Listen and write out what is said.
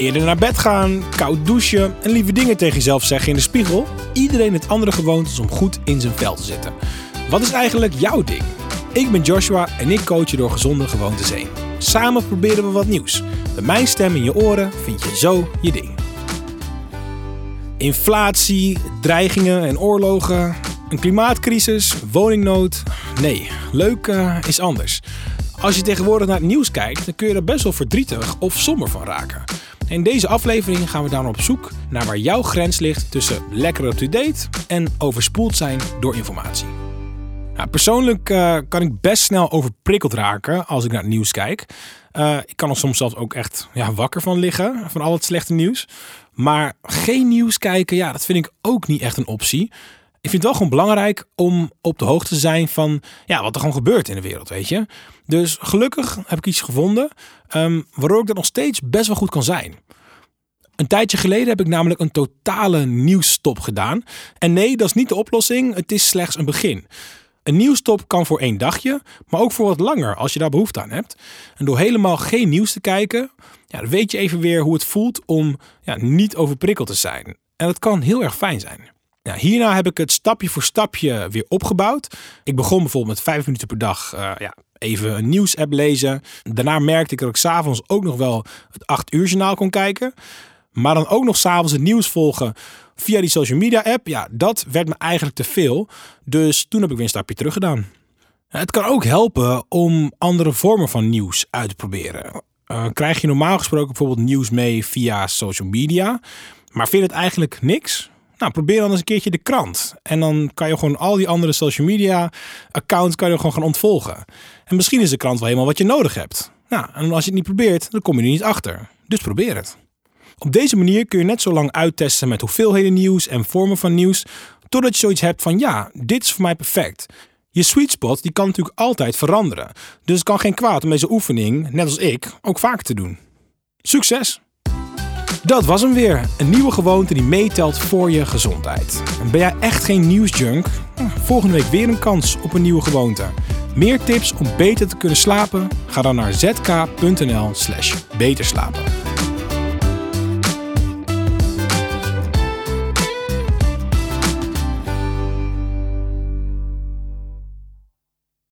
Eerder naar bed gaan, koud douchen en lieve dingen tegen jezelf zeggen in de spiegel. Iedereen heeft andere gewoontes om goed in zijn vel te zitten. Wat is eigenlijk jouw ding? Ik ben Joshua en ik coach je door gezonde gewoontes heen. Samen proberen we wat nieuws. Met mijn stem in je oren vind je zo je ding. Inflatie, dreigingen en oorlogen, een klimaatcrisis, woningnood. Nee, leuk uh, is anders. Als je tegenwoordig naar het nieuws kijkt, dan kun je er best wel verdrietig of somber van raken. In deze aflevering gaan we dan op zoek naar waar jouw grens ligt tussen lekker up-to-date en overspoeld zijn door informatie. Nou, persoonlijk uh, kan ik best snel overprikkeld raken als ik naar het nieuws kijk. Uh, ik kan er soms zelfs ook echt ja, wakker van liggen, van al het slechte nieuws. Maar geen nieuws kijken, ja, dat vind ik ook niet echt een optie. Ik vind het wel gewoon belangrijk om op de hoogte te zijn van ja, wat er gewoon gebeurt in de wereld, weet je. Dus gelukkig heb ik iets gevonden um, waardoor ik dat nog steeds best wel goed kan zijn. Een tijdje geleden heb ik namelijk een totale nieuwsstop gedaan. En nee, dat is niet de oplossing, het is slechts een begin. Een nieuwstop kan voor één dagje, maar ook voor wat langer als je daar behoefte aan hebt. En door helemaal geen nieuws te kijken, ja, dan weet je even weer hoe het voelt om ja, niet overprikkeld te zijn. En dat kan heel erg fijn zijn. Ja, hierna heb ik het stapje voor stapje weer opgebouwd. Ik begon bijvoorbeeld met vijf minuten per dag uh, ja, even een nieuwsapp lezen. Daarna merkte ik dat ik s'avonds ook nog wel het 8 uur journaal kon kijken. Maar dan ook nog s'avonds het nieuws volgen via die social media app. Ja, dat werd me eigenlijk te veel. Dus toen heb ik weer een stapje terug gedaan. Het kan ook helpen om andere vormen van nieuws uit te proberen. Uh, krijg je normaal gesproken bijvoorbeeld nieuws mee via social media, maar vind het eigenlijk niks? Nou, probeer dan eens een keertje de krant. En dan kan je gewoon al die andere social media accounts kan je gewoon gaan ontvolgen. En misschien is de krant wel helemaal wat je nodig hebt. Nou, en als je het niet probeert, dan kom je er niet achter. Dus probeer het. Op deze manier kun je net zo lang uittesten met hoeveelheden nieuws en vormen van nieuws, totdat je zoiets hebt van ja, dit is voor mij perfect. Je sweet spot die kan natuurlijk altijd veranderen. Dus het kan geen kwaad om deze oefening, net als ik, ook vaker te doen. Succes! Dat was hem weer. Een nieuwe gewoonte die meetelt voor je gezondheid. En ben jij echt geen nieuwsjunk? Hm, volgende week weer een kans op een nieuwe gewoonte. Meer tips om beter te kunnen slapen? Ga dan naar zk.nl/slash beterslapen.